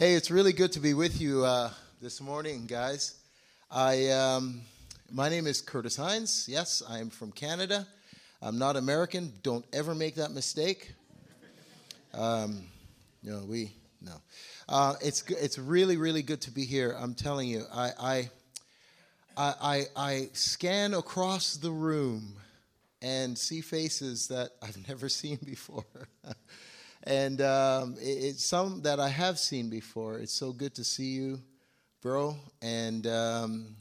Hey, it's really good to be with you uh, this morning, guys. I, um, my name is Curtis Hines. Yes, I am from Canada. I'm not American. Don't ever make that mistake. Um, no, we no. Uh, it's it's really really good to be here. I'm telling you, I I I, I, I scan across the room and see faces that I've never seen before. and um, it, it's some that I have seen before. It's so good to see you, bro. And um,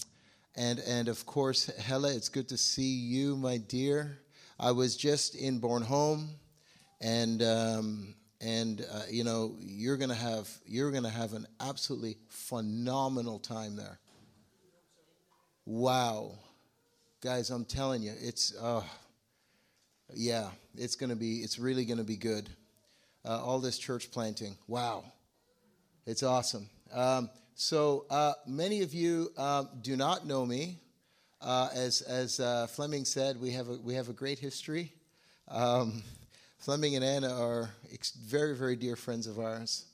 and and of course, Hella, it's good to see you, my dear. I was just in Bornholm, and um, and uh, you know you're gonna have you're gonna have an absolutely phenomenal time there. Wow, guys, I'm telling you, it's uh, yeah, it's gonna be it's really gonna be good uh, all this church planting. Wow, it's awesome. Um, so uh, many of you um, do not know me. Uh, as as uh, Fleming said, we have a we have a great history. Um, Fleming and Anna are ex- very very dear friends of ours,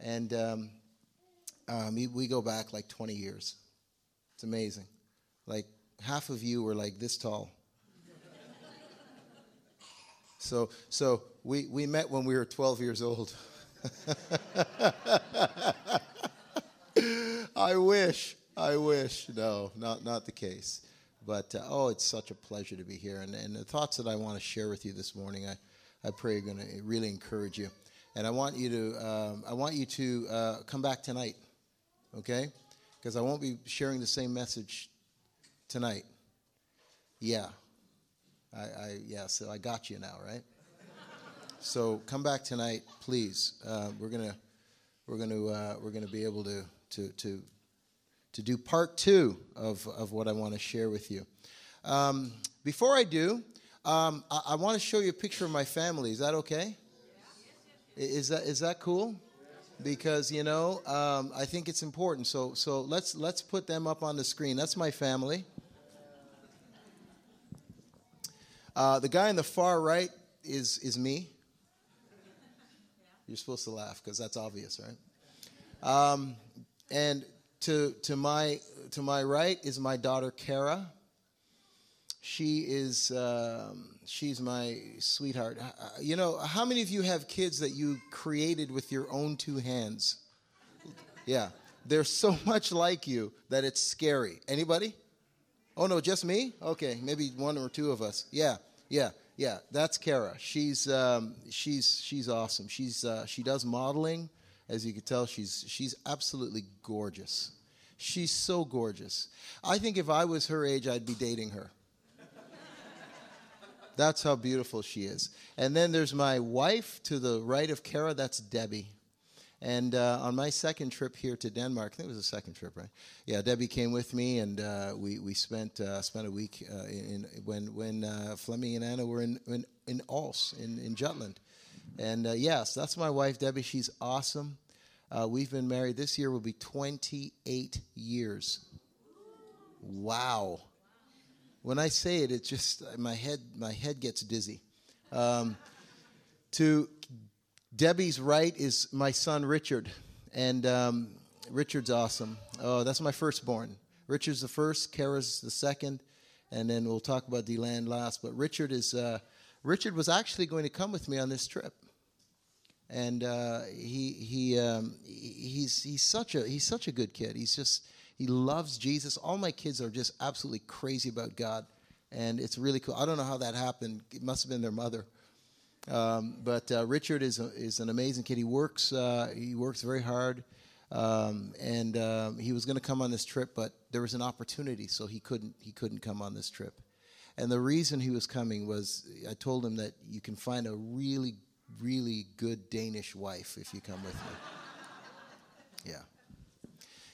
and um, um, we go back like 20 years. It's amazing. Like half of you were like this tall. so so we, we met when we were 12 years old. I wish. I wish. No, not, not the case. But uh, oh, it's such a pleasure to be here. And, and the thoughts that I want to share with you this morning, I, I pray are going to really encourage you. And I want you to, um, I want you to uh, come back tonight, okay? Because I won't be sharing the same message tonight. Yeah. I, I, yeah, so I got you now, right? So come back tonight, please. Uh, we're gonna we're gonna uh, we're gonna be able to to to to do part two of of what I want to share with you. Um, before I do, um, I, I want to show you a picture of my family. Is that okay? Is that is that cool? Because you know, um, I think it's important. So so let's let's put them up on the screen. That's my family. Uh, the guy in the far right is is me. You're supposed to laugh because that's obvious, right? Um, and to, to, my, to my right is my daughter, Kara. She is, um, she's my sweetheart. Uh, you know, how many of you have kids that you created with your own two hands? Yeah. They're so much like you that it's scary. Anybody? Oh, no, just me? Okay, maybe one or two of us. Yeah, yeah. Yeah, that's Kara. She's um, she's she's awesome. She's uh, she does modeling, as you can tell. She's she's absolutely gorgeous. She's so gorgeous. I think if I was her age, I'd be dating her. That's how beautiful she is. And then there's my wife to the right of Kara. That's Debbie. And uh, on my second trip here to Denmark, I think it was the second trip, right? Yeah, Debbie came with me, and uh, we we spent uh, spent a week uh, in, when when uh, Fleming and Anna were in in, in Als in, in Jutland. And uh, yes, that's my wife, Debbie. She's awesome. we've been married. This year will be 28 years. Wow. When I say it, it just my head my head gets dizzy. Um, to Debbie's right is my son Richard, and um, Richard's awesome. Oh, that's my firstborn. Richard's the first, Kara's the second, and then we'll talk about Delan last. But Richard is uh, Richard was actually going to come with me on this trip, and uh, he he um, he's he's such a he's such a good kid. He's just he loves Jesus. All my kids are just absolutely crazy about God, and it's really cool. I don't know how that happened. It must have been their mother um, but uh, Richard is, a, is an amazing kid. He works, uh, he works very hard. Um, and um, he was going to come on this trip, but there was an opportunity, so he couldn't, he couldn't come on this trip. And the reason he was coming was I told him that you can find a really, really good Danish wife if you come with me. yeah.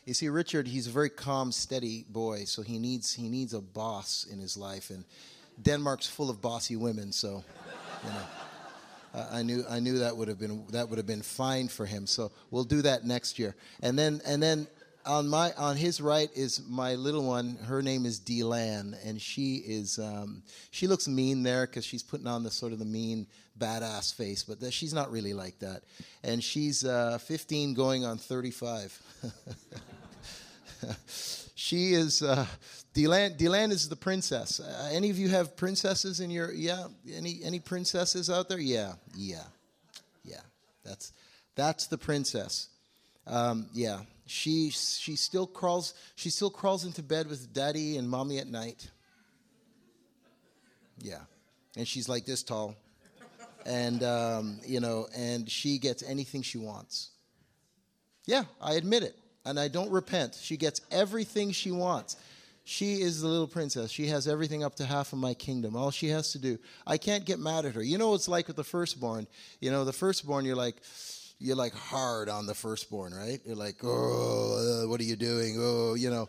You see, Richard, he's a very calm, steady boy, so he needs, he needs a boss in his life. And Denmark's full of bossy women, so, you know. I knew I knew that would have been that would have been fine for him. So we'll do that next year. And then and then on my on his right is my little one. Her name is Delan, and she is um, she looks mean there because she's putting on the sort of the mean badass face, but she's not really like that. And she's uh, 15, going on 35. she is uh, Delan. Delan is the princess. Uh, any of you have princesses in your yeah? Any any princesses out there? Yeah, yeah, yeah. That's that's the princess. Um, yeah, she she still crawls she still crawls into bed with daddy and mommy at night. Yeah, and she's like this tall, and um, you know, and she gets anything she wants. Yeah, I admit it, and I don't repent. She gets everything she wants. She is the little princess. She has everything up to half of my kingdom. All she has to do, I can't get mad at her. You know what it's like with the firstborn. You know, the firstborn, you're like you're like hard on the firstborn, right? You're like, oh, uh, what are you doing? Oh, you know.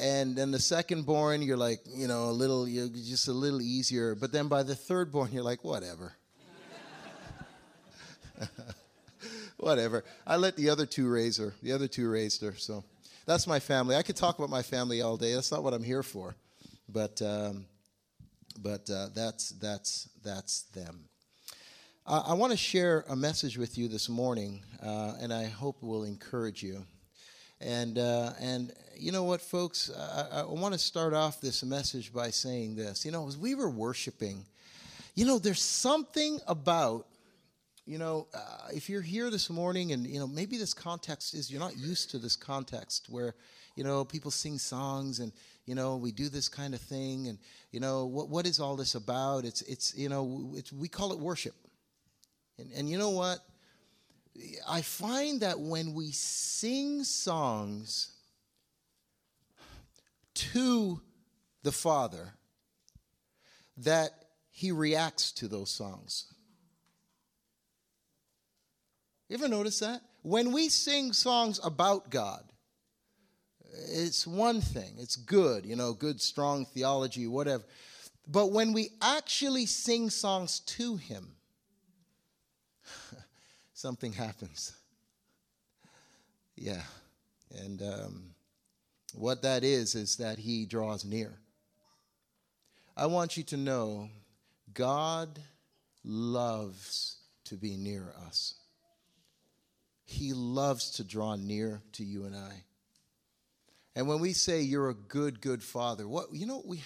And then the secondborn, you're like, you know, a little, you're just a little easier. But then by the thirdborn, you're like, whatever. whatever. I let the other two raise her. The other two raised her. So that's my family. I could talk about my family all day. That's not what I'm here for. But, um, but uh, that's, that's, that's them. Uh, I want to share a message with you this morning, uh, and I hope it will encourage you. And uh, and you know what, folks, I, I want to start off this message by saying this. You know, as we were worshiping, you know, there's something about you know, uh, if you're here this morning and, you know, maybe this context is, you're not used to this context where, you know, people sing songs and, you know, we do this kind of thing and, you know, what, what is all this about? It's, it's, you know, it's, we call it worship. And, and you know what? I find that when we sing songs to the Father, that He reacts to those songs. You ever notice that? When we sing songs about God, it's one thing. It's good, you know, good, strong theology, whatever. But when we actually sing songs to Him, something happens. Yeah. And um, what that is, is that he draws near. I want you to know God loves to be near us. He loves to draw near to you and I. And when we say you're a good, good father, what you know we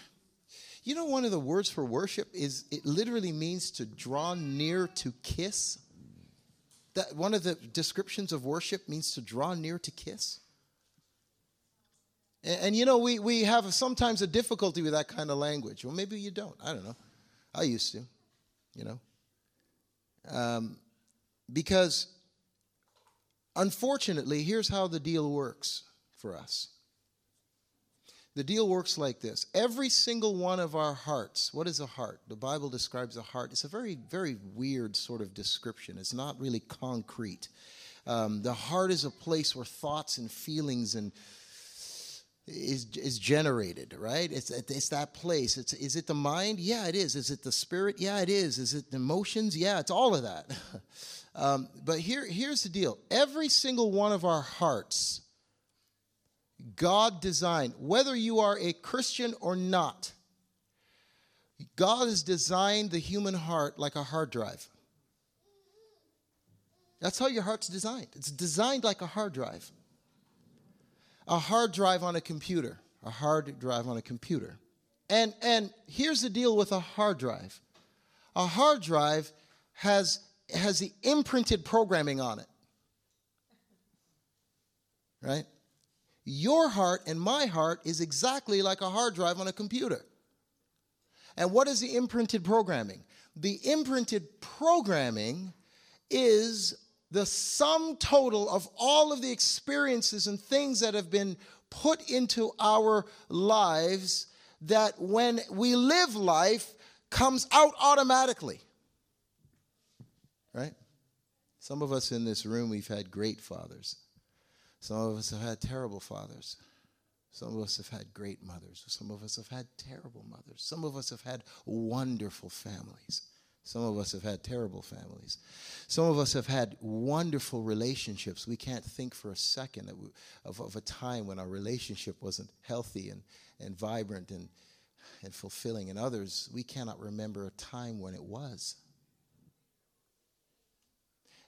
you know one of the words for worship is it literally means to draw near to kiss. That one of the descriptions of worship means to draw near to kiss. And, and, you know, we, we have sometimes a difficulty with that kind of language. Well, maybe you don't. I don't know. I used to, you know. Um, because unfortunately, here's how the deal works for us. The deal works like this every single one of our hearts, what is a heart? The Bible describes a heart. It's a very, very weird sort of description, it's not really concrete. Um, the heart is a place where thoughts and feelings and is is generated, right? It's it's that place. It's is it the mind? Yeah, it is. Is it the spirit? Yeah, it is. Is it the emotions? Yeah, it's all of that. um, but here here's the deal. Every single one of our hearts God designed, whether you are a Christian or not, God has designed the human heart like a hard drive. That's how your heart's designed. It's designed like a hard drive. A hard drive on a computer. A hard drive on a computer. And, and here's the deal with a hard drive a hard drive has, has the imprinted programming on it. Right? Your heart and my heart is exactly like a hard drive on a computer. And what is the imprinted programming? The imprinted programming is the sum total of all of the experiences and things that have been put into our lives that when we live life comes out automatically. Right? Some of us in this room, we've had great fathers. Some of us have had terrible fathers. Some of us have had great mothers. Some of us have had terrible mothers. Some of us have had wonderful families. Some of us have had terrible families. Some of us have had wonderful relationships. We can't think for a second of, of, of a time when our relationship wasn't healthy and, and vibrant and, and fulfilling. And others, we cannot remember a time when it was.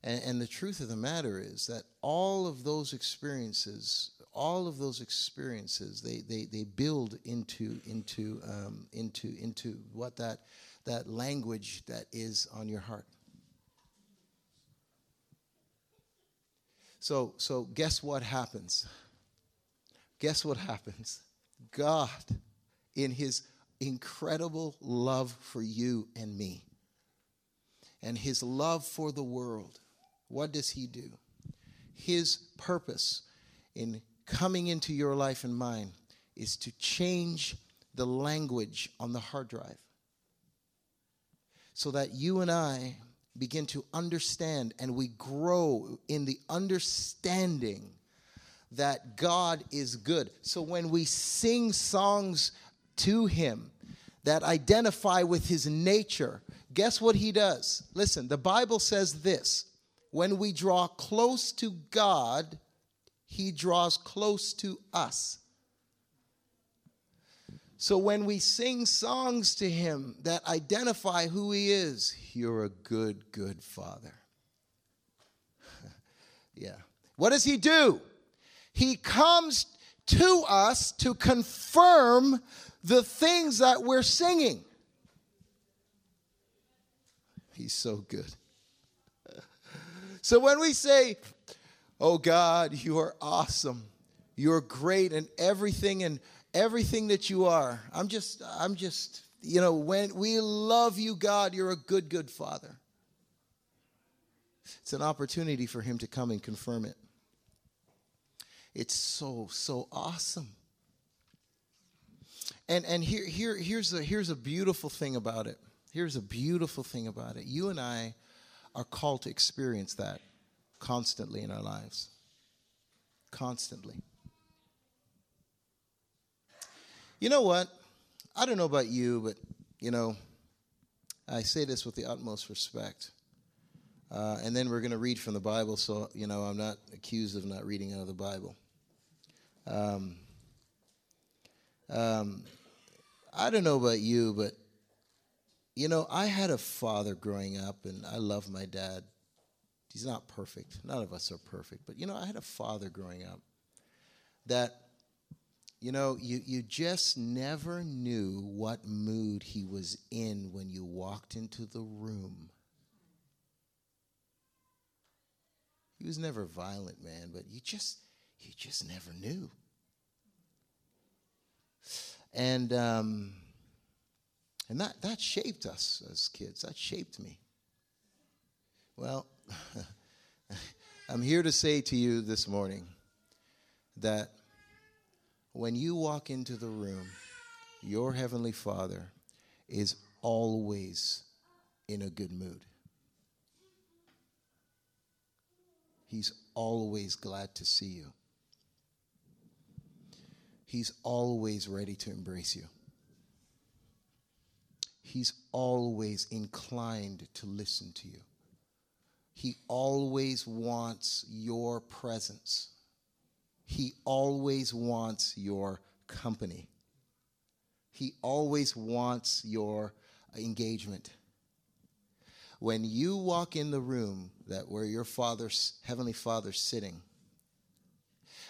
And, and, the truth of the matter is that all of those experiences, all of those experiences, they, they, they build into, into, um, into, into what that, that language that is on your heart. So, so guess what happens? Guess what happens? God, in his incredible love for you and me, and his love for the world, what does he do? His purpose in coming into your life and mine is to change the language on the hard drive so that you and I begin to understand and we grow in the understanding that God is good. So when we sing songs to Him that identify with His nature, guess what He does? Listen, the Bible says this when we draw close to God, He draws close to us. So when we sing songs to Him that identify who He is, you're a good, good Father. yeah. What does He do? He comes to us to confirm the things that we're singing. He's so good. So when we say, Oh God, you are awesome, you're great and everything and everything that you are, I'm just, I'm just, you know, when we love you, God, you're a good, good Father. It's an opportunity for Him to come and confirm it. It's so, so awesome. And, and here, here, here's, a, here's a beautiful thing about it. Here's a beautiful thing about it. You and I are called to experience that constantly in our lives. Constantly. You know what? I don't know about you, but, you know, I say this with the utmost respect. Uh, and then we're going to read from the Bible, so, you know, I'm not accused of not reading out of the Bible. Um, um, I don't know about you, but you know, I had a father growing up, and I love my dad. He's not perfect. None of us are perfect. But, you know, I had a father growing up that, you know, you, you just never knew what mood he was in when you walked into the room. He was never violent, man, but you just, you just never knew. And, um, and that, that shaped us as kids. That shaped me. Well, I'm here to say to you this morning that when you walk into the room, your Heavenly Father is always in a good mood. He's always glad to see you. He's always ready to embrace you. He's always inclined to listen to you. He always wants your presence. He always wants your company. He always wants your engagement. When you walk in the room that where your father's heavenly father's sitting,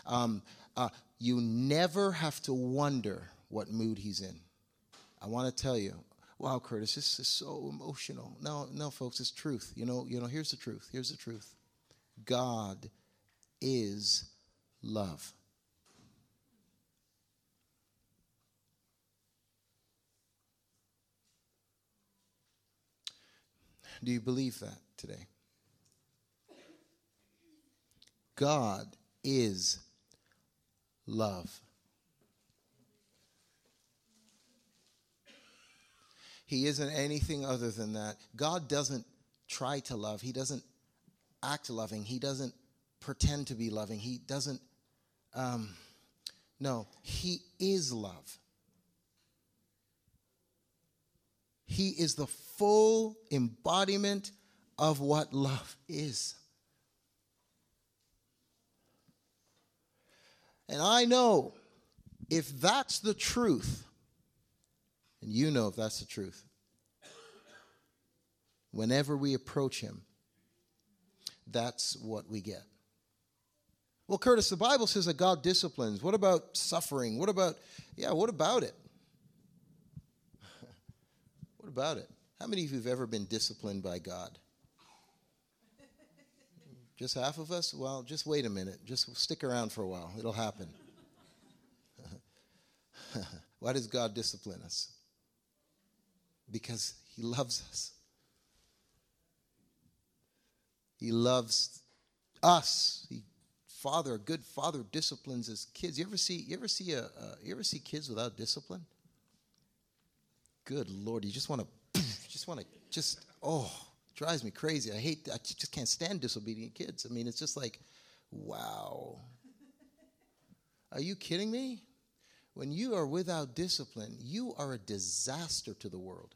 um, uh, you never have to wonder what mood he's in. I want to tell you, wow, Curtis, this is so emotional. No, no, folks, it's truth. You know, you know, here's the truth. Here's the truth. God is love. Do you believe that today? God is love. He isn't anything other than that. God doesn't try to love, He doesn't act loving, He doesn't pretend to be loving, He doesn't. Um, no, He is love. He is the full embodiment of what love is. And I know if that's the truth, and you know if that's the truth, whenever we approach Him, that's what we get. Well, Curtis, the Bible says that God disciplines. What about suffering? What about, yeah, what about it? what about it? How many of you have ever been disciplined by God? Just half of us? Well, just wait a minute. Just stick around for a while. It'll happen. Why does God discipline us? Because He loves us. He loves us. He, father, a good father disciplines his kids. You ever see? You ever see a? Uh, you ever see kids without discipline? Good Lord, you just want to, just want to, just oh, drives me crazy. I hate. I just can't stand disobedient kids. I mean, it's just like, wow. Are you kidding me? When you are without discipline, you are a disaster to the world.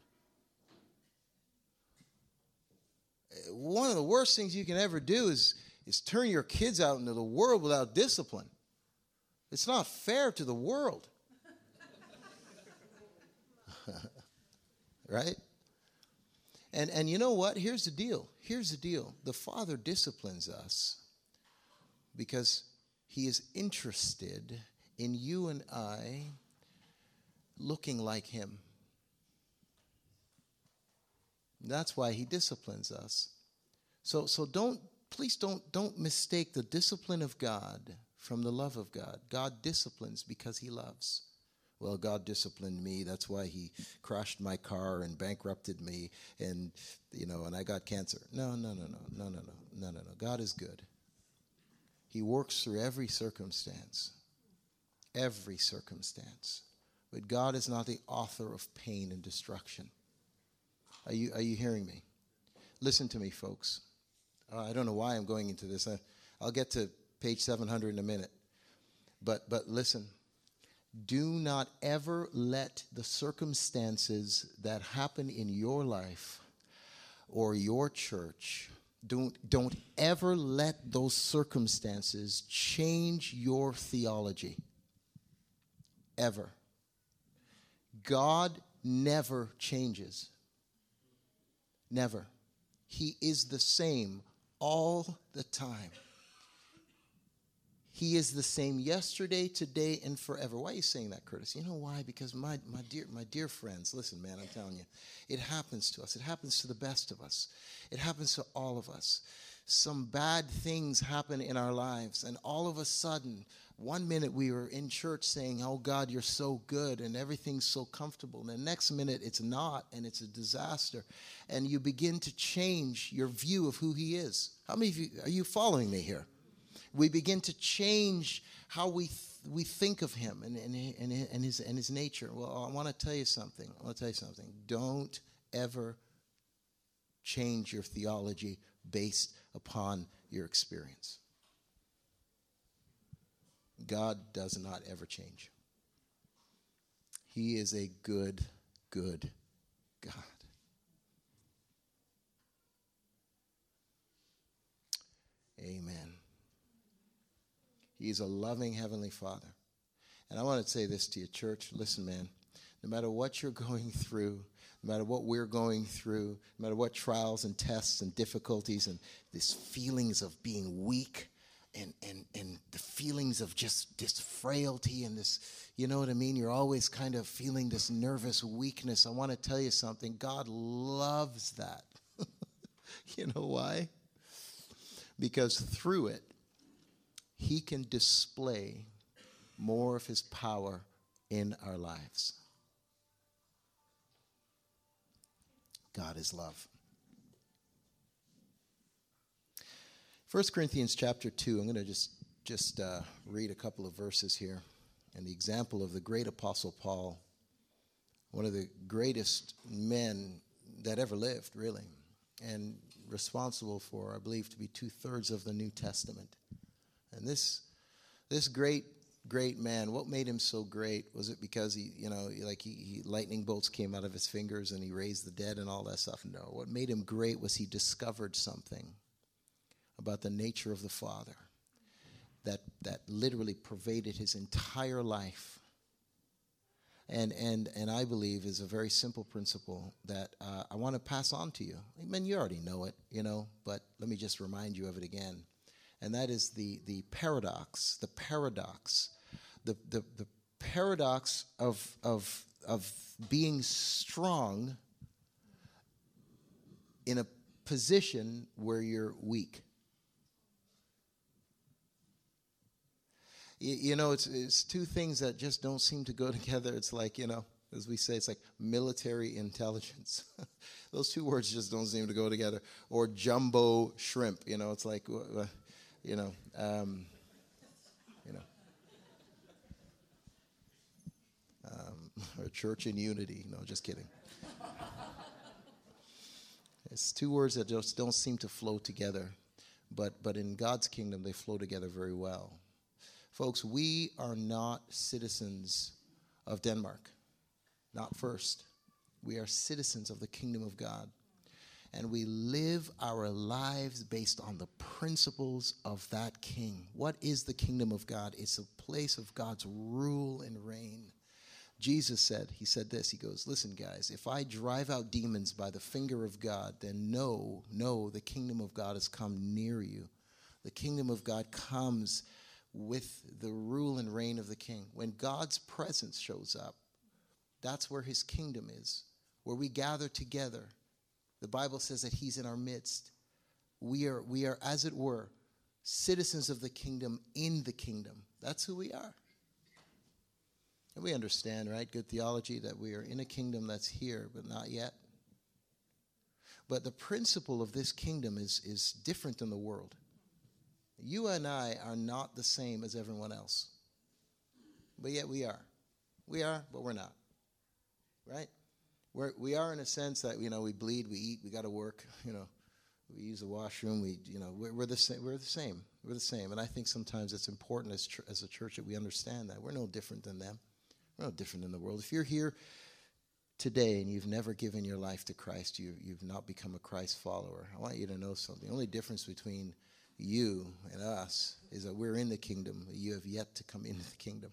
One of the worst things you can ever do is, is turn your kids out into the world without discipline. It's not fair to the world. right? And, and you know what? Here's the deal. Here's the deal. The Father disciplines us because He is interested in you and I looking like Him. That's why he disciplines us. So, so don't, please don't, don't mistake the discipline of God from the love of God. God disciplines because he loves. Well, God disciplined me. That's why he crashed my car and bankrupted me and, you know, and I got cancer. No, no, no, no, no, no, no, no, no, no. God is good. He works through every circumstance. Every circumstance. But God is not the author of pain and destruction. Are you, are you hearing me? Listen to me, folks. I don't know why I'm going into this. I, I'll get to page 700 in a minute. But, but listen, do not ever let the circumstances that happen in your life or your church, don't, don't ever let those circumstances change your theology. Ever. God never changes. Never. He is the same all the time. He is the same yesterday, today, and forever. Why are you saying that, Curtis? You know why? Because my, my dear my dear friends, listen, man, I'm telling you, it happens to us. It happens to the best of us. It happens to all of us. Some bad things happen in our lives, and all of a sudden, one minute we were in church saying, Oh God, you're so good and everything's so comfortable. And the next minute it's not and it's a disaster. And you begin to change your view of who He is. How many of you are you following me here? We begin to change how we, th- we think of Him and, and, and, and, his, and His nature. Well, I want to tell you something. I want to tell you something. Don't ever change your theology based upon your experience. God does not ever change. He is a good, good God. Amen. He's a loving Heavenly Father. And I want to say this to you, church. Listen, man, no matter what you're going through, no matter what we're going through, no matter what trials and tests and difficulties and these feelings of being weak, and, and, and the feelings of just this frailty and this, you know what I mean? You're always kind of feeling this nervous weakness. I want to tell you something. God loves that. you know why? Because through it, He can display more of His power in our lives. God is love. 1 Corinthians chapter 2, I'm going to just, just uh, read a couple of verses here. And the example of the great apostle Paul, one of the greatest men that ever lived, really, and responsible for, I believe, to be two thirds of the New Testament. And this, this great great man. What made him so great? Was it because he, you know, like he, he, lightning bolts came out of his fingers and he raised the dead and all that stuff? No. What made him great was he discovered something about the nature of the Father that that literally pervaded his entire life. And and and I believe is a very simple principle that uh, I want to pass on to you. I mean, you already know it, you know, but let me just remind you of it again and that is the, the paradox, the paradox, the, the, the paradox of, of, of being strong in a position where you're weak. You, know, it's, it's two things that just don't seem to go together. It's like, you know, as we say, it's like military intelligence. Those two words just don't seem to go together. Or jumbo shrimp, you know, it's like, you know, um, you know, um, or church in unity. No, just kidding. it's two words that just don't seem to flow together, but but in God's kingdom they flow together very well. Folks, we are not citizens of Denmark, not first. We are citizens of the kingdom of God and we live our lives based on the principles of that king. What is the kingdom of God? It's a place of God's rule and reign. Jesus said, He said this, He goes, Listen, guys, if I drive out demons by the finger of God, then know, know the kingdom of God has come near you. The kingdom of God comes with the rule and reign of the king. When God's presence shows up, that's where his kingdom is, where we gather together the Bible says that He's in our midst. We are, we are, as it were, citizens of the kingdom in the kingdom. That's who we are. And we understand, right? Good theology that we are in a kingdom that's here, but not yet. But the principle of this kingdom is, is different than the world. You and I are not the same as everyone else. But yet we are. We are, but we're not. Right? we're, we are in a sense that you know we bleed, we eat, we got to work. You know, we use the washroom. We you know we're, we're the same. We're the same. We're the same. And I think sometimes it's important as as a church that we understand that we're no different than them. We're no different than the world. If you're here today and you've never given your life to Christ, you you've not become a Christ follower. I want you to know something. The only difference between you and us is that we're in the kingdom. You have yet to come into the kingdom.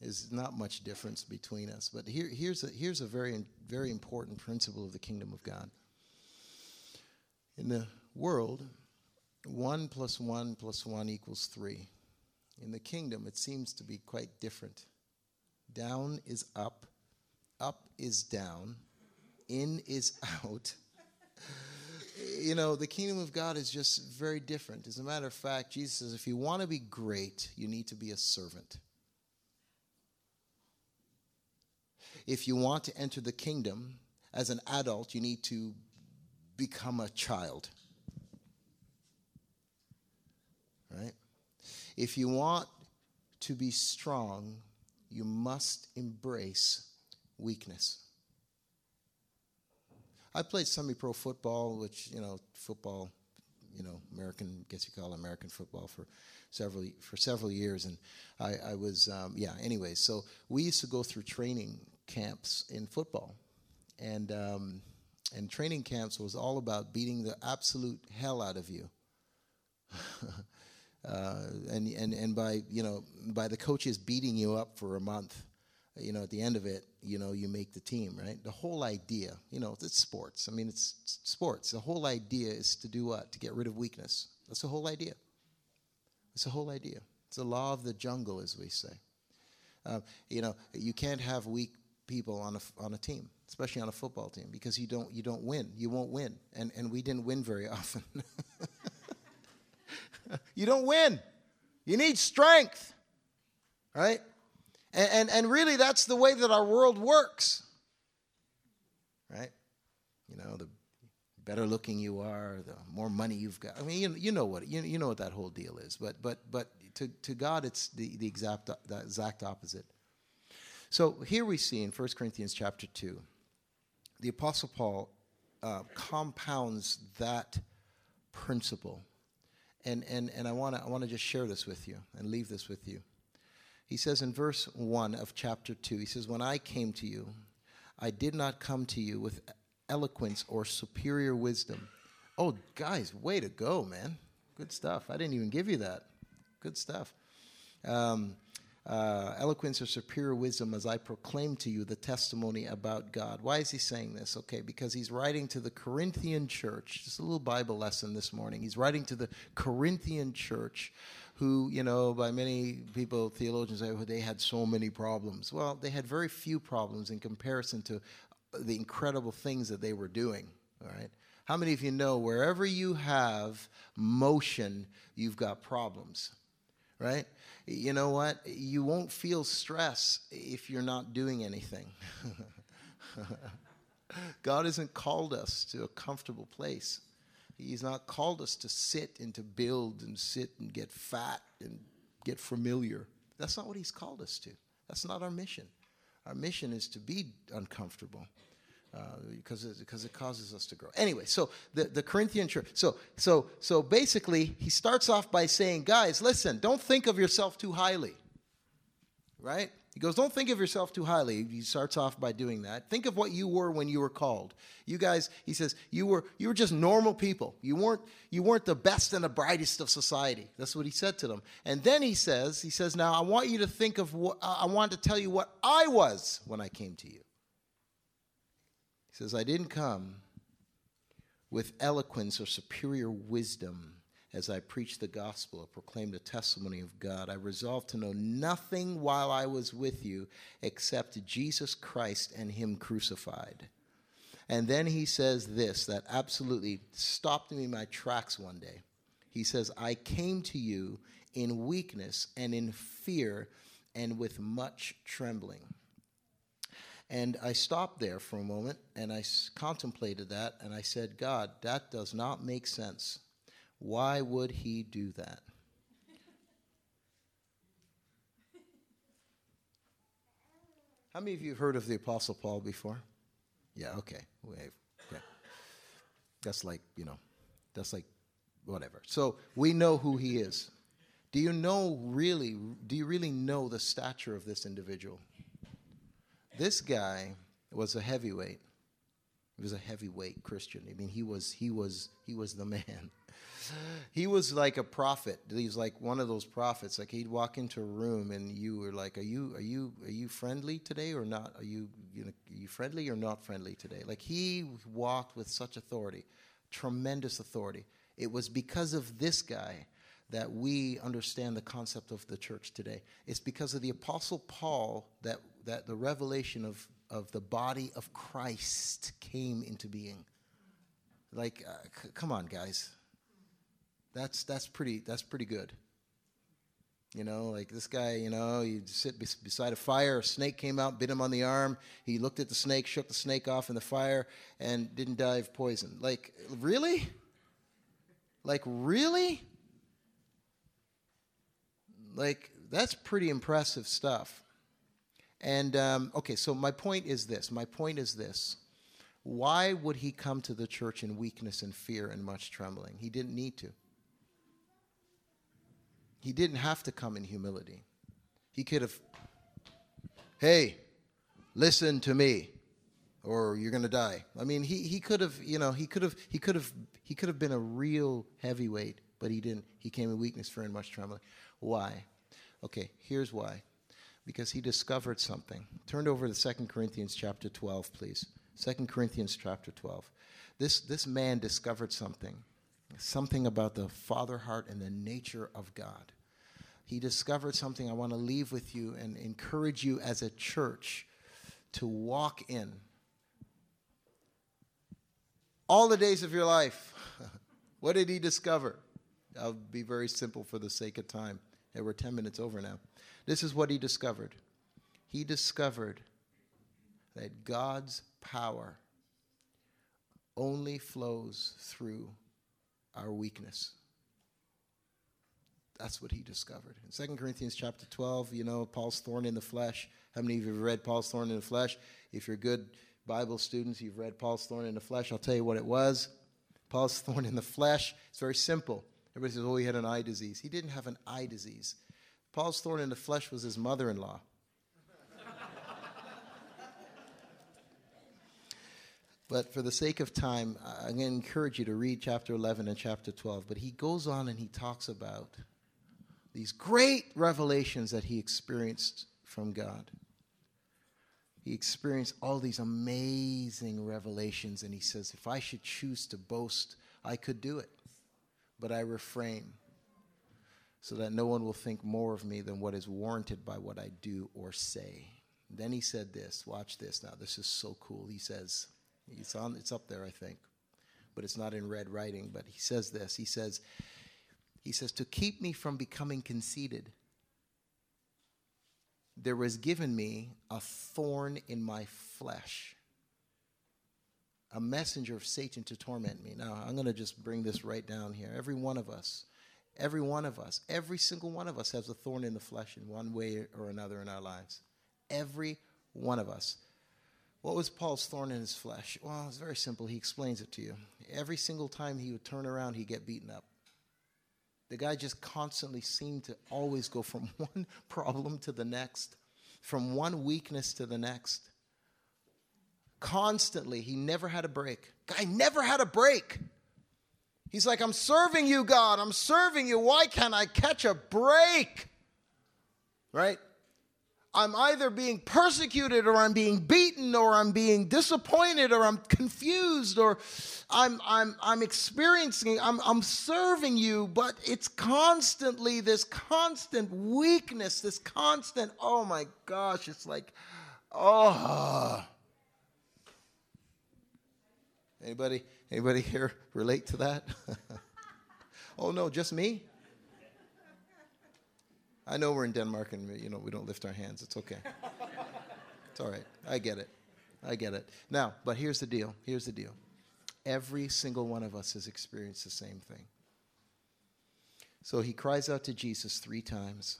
There's not much difference between us. But here, here's, a, here's a very, very important principle of the kingdom of God. In the world, 1 plus 1 plus 1 equals 3. In the kingdom, it seems to be quite different. Down is up, up is down, in is out. You know, the kingdom of God is just very different. As a matter of fact, Jesus says if you want to be great, you need to be a servant. if you want to enter the kingdom as an adult, you need to become a child. Right? If you want to be strong, you must embrace weakness. I played semi-pro football, which you know, football, you know, American, I guess you call it American football for several for several years, and I, I was, um, yeah. Anyway, so we used to go through training camps in football, and um, and training camps was all about beating the absolute hell out of you. uh, and and and by you know by the coaches beating you up for a month, you know at the end of it, you know you make the team, right? The whole idea, you know, it's sports. I mean, it's, sports. The whole idea is to do what? To get rid of weakness. That's the whole idea. It's the whole idea. It's the law of the jungle, as we say. Uh, you know, you can't have weak people on a, on a team, especially on a football team, because you don't, you don't win. You won't win. And, and we didn't win very often. you don't win. You need strength, right? And, and, and really, that's the way that our world works, right? You know, the better looking you are, the more money you've got. I mean, you, you know what you, you know what that whole deal is. But but but to, to God, it's the, the exact the exact opposite. So here we see in 1 Corinthians chapter 2, the Apostle Paul uh, compounds that principle. And, and, and I want to I wanna just share this with you and leave this with you. He says in verse 1 of chapter 2, he says, When I came to you, I did not come to you with eloquence or superior wisdom. Oh, guys, way to go, man. Good stuff. I didn't even give you that. Good stuff. Um, uh, eloquence or superior wisdom as I proclaim to you the testimony about God. Why is he saying this? Okay, because he's writing to the Corinthian church. Just a little Bible lesson this morning. He's writing to the Corinthian church who, you know, by many people, theologians say, well, they had so many problems. Well, they had very few problems in comparison to the incredible things that they were doing, all right? How many of you know wherever you have motion, you've got problems, right? You know what? You won't feel stress if you're not doing anything. God hasn't called us to a comfortable place. He's not called us to sit and to build and sit and get fat and get familiar. That's not what He's called us to. That's not our mission. Our mission is to be uncomfortable. Uh, because it, it causes us to grow. Anyway, so the, the Corinthian church. So so so basically, he starts off by saying, guys, listen, don't think of yourself too highly. Right? He goes, Don't think of yourself too highly. He starts off by doing that. Think of what you were when you were called. You guys, he says, you were you were just normal people. You weren't you weren't the best and the brightest of society. That's what he said to them. And then he says, he says, Now I want you to think of what I want to tell you what I was when I came to you. He says, I didn't come with eloquence or superior wisdom as I preached the gospel or proclaimed the testimony of God. I resolved to know nothing while I was with you except Jesus Christ and Him crucified. And then he says this that absolutely stopped me in my tracks one day. He says, I came to you in weakness and in fear and with much trembling. And I stopped there for a moment and I contemplated that and I said, God, that does not make sense. Why would he do that? How many of you have heard of the Apostle Paul before? Yeah, okay. Okay. That's like, you know, that's like whatever. So we know who he is. Do you know really, do you really know the stature of this individual? This guy was a heavyweight. He was a heavyweight Christian. I mean, he was, he was, he was the man he was like a prophet. He's like one of those prophets. Like he'd walk into a room and you were like, "Are you are you are you friendly today or not? Are you you know, are you friendly or not friendly today?" Like he walked with such authority, tremendous authority. It was because of this guy that we understand the concept of the church today. It's because of the apostle Paul that that the revelation of of the body of Christ came into being. Like, uh, c- come on, guys. That's that's pretty that's pretty good. You know, like this guy, you know, he sit beside a fire, a snake came out, bit him on the arm. He looked at the snake, shook the snake off in the fire, and didn't die of poison. Like, really? Like, really? Like, that's pretty impressive stuff. And, um, okay, so my point is this. My point is this. Why would he come to the church in weakness and fear and much trembling? He didn't need to. He didn't have to come in humility. He could have, hey, listen to me, or you're going to die. I mean, he, he could have, you know, he could have, he could have, he could have been a real heavyweight, but he didn't. He came in weakness, fear, and much trembling. Why? Okay, here's why. Because he discovered something. Turned over to 2 Corinthians chapter 12, please. 2 Corinthians chapter 12. This, this man discovered something something about the father heart and the nature of God. He discovered something I want to leave with you and encourage you as a church to walk in. All the days of your life, what did he discover? I'll be very simple for the sake of time. Hey, we're 10 minutes over now. This is what he discovered. He discovered that God's power only flows through our weakness. That's what he discovered. In 2 Corinthians chapter 12, you know, Paul's thorn in the flesh. How many of you have read Paul's thorn in the flesh? If you're good Bible students, you've read Paul's thorn in the flesh. I'll tell you what it was. Paul's thorn in the flesh. It's very simple. Everybody says, oh, he had an eye disease. He didn't have an eye disease. Paul's thorn in the flesh was his mother in law. But for the sake of time, I'm going to encourage you to read chapter 11 and chapter 12. But he goes on and he talks about these great revelations that he experienced from God. He experienced all these amazing revelations, and he says, If I should choose to boast, I could do it. But I refrain so that no one will think more of me than what is warranted by what I do or say. then he said this watch this now, this is so cool. He says, it's, on, it's up there, I think, but it's not in red writing. But he says this. He says, he says, to keep me from becoming conceited, there was given me a thorn in my flesh, a messenger of Satan to torment me. Now, I'm going to just bring this right down here. Every one of us, every one of us, every single one of us has a thorn in the flesh in one way or another in our lives. Every one of us. What was Paul's thorn in his flesh? Well, it's very simple. He explains it to you. Every single time he would turn around, he'd get beaten up. The guy just constantly seemed to always go from one problem to the next, from one weakness to the next. Constantly, he never had a break. Guy never had a break. He's like, I'm serving you, God. I'm serving you. Why can't I catch a break? Right? I'm either being persecuted or I'm being beaten or I'm being disappointed or I'm confused or I'm, I'm, I'm experiencing, I'm, I'm serving you, but it's constantly this constant weakness, this constant, oh my gosh, it's like, oh. Anybody, anybody here relate to that? oh no, just me? I know we're in Denmark and you know we don't lift our hands. It's okay. it's all right. I get it. I get it. Now, but here's the deal. Here's the deal. Every single one of us has experienced the same thing. So he cries out to Jesus three times.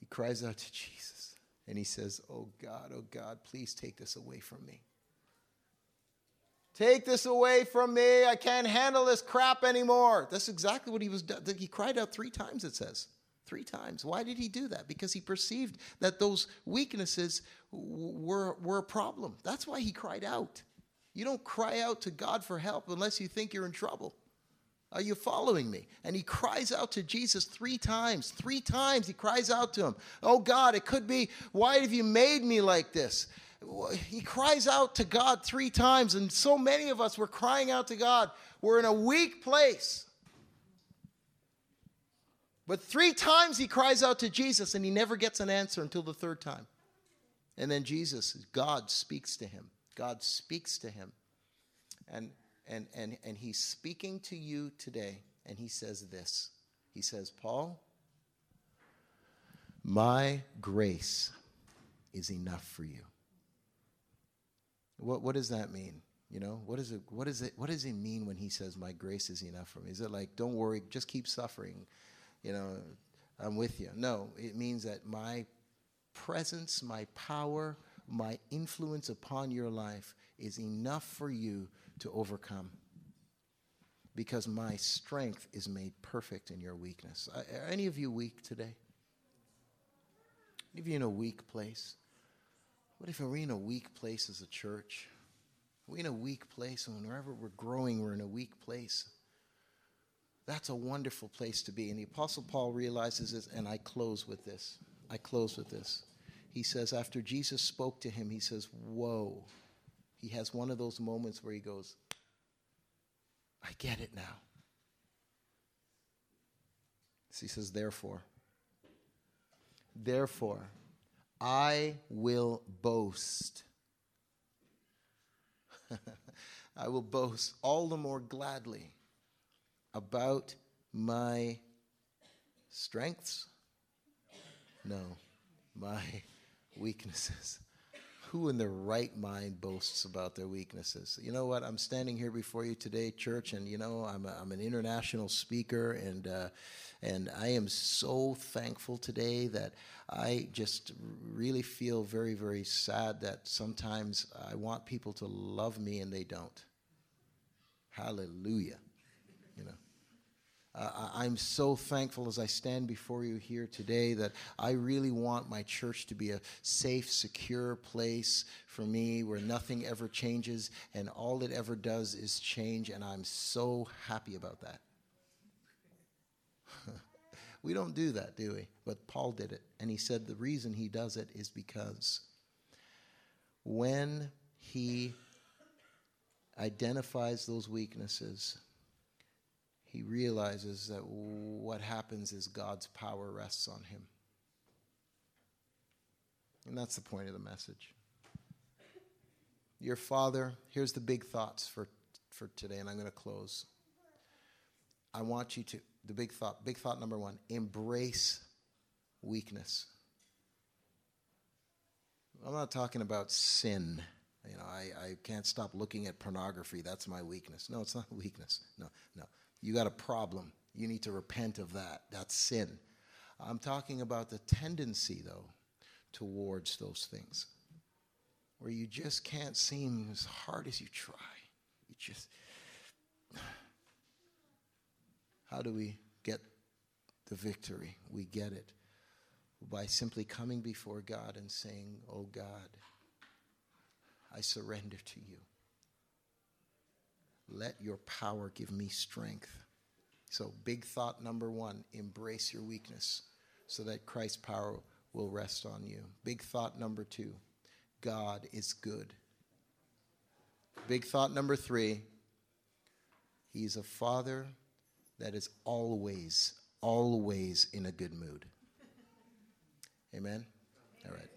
He cries out to Jesus and he says, Oh God, oh God, please take this away from me. Take this away from me. I can't handle this crap anymore. That's exactly what he was doing. He cried out three times, it says. Three times. Why did he do that? Because he perceived that those weaknesses were, were a problem. That's why he cried out. You don't cry out to God for help unless you think you're in trouble. Are you following me? And he cries out to Jesus three times. Three times he cries out to him. Oh God, it could be, why have you made me like this? He cries out to God three times, and so many of us were crying out to God. We're in a weak place. But three times he cries out to Jesus, and he never gets an answer until the third time. And then Jesus, God speaks to him. God speaks to him. And, and, and, and he's speaking to you today, and he says this He says, Paul, my grace is enough for you. What, what does that mean? You know, what, is it, what, is it, what does it mean when he says, My grace is enough for me? Is it like, don't worry, just keep suffering? You know, I'm with you. No, it means that my presence, my power, my influence upon your life is enough for you to overcome. Because my strength is made perfect in your weakness. Are any of you weak today? Any of you in a weak place? What if we're in a weak place as a church? We're in a weak place, and wherever we're growing, we're in a weak place. That's a wonderful place to be. And the Apostle Paul realizes this, and I close with this. I close with this. He says, after Jesus spoke to him, he says, Whoa. He has one of those moments where he goes, I get it now. So he says, Therefore, therefore, I will boast. I will boast all the more gladly about my strengths? No, my weaknesses. Who in their right mind boasts about their weaknesses? You know what? I'm standing here before you today, church, and you know I'm, a, I'm an international speaker, and uh, and I am so thankful today that I just really feel very, very sad that sometimes I want people to love me and they don't. Hallelujah. Uh, I'm so thankful as I stand before you here today that I really want my church to be a safe, secure place for me where nothing ever changes and all it ever does is change, and I'm so happy about that. we don't do that, do we? But Paul did it, and he said the reason he does it is because when he identifies those weaknesses, he realizes that what happens is God's power rests on him. And that's the point of the message. Your father, here's the big thoughts for, for today, and I'm going to close. I want you to, the big thought, big thought number one, embrace weakness. I'm not talking about sin. You know, I, I can't stop looking at pornography. That's my weakness. No, it's not weakness. No, no. You got a problem. You need to repent of that. That's sin. I'm talking about the tendency, though, towards those things where you just can't seem as hard as you try. You just. How do we get the victory? We get it by simply coming before God and saying, Oh God, I surrender to you. Let your power give me strength. So, big thought number one embrace your weakness so that Christ's power will rest on you. Big thought number two God is good. Big thought number three He's a father that is always, always in a good mood. Amen? All right.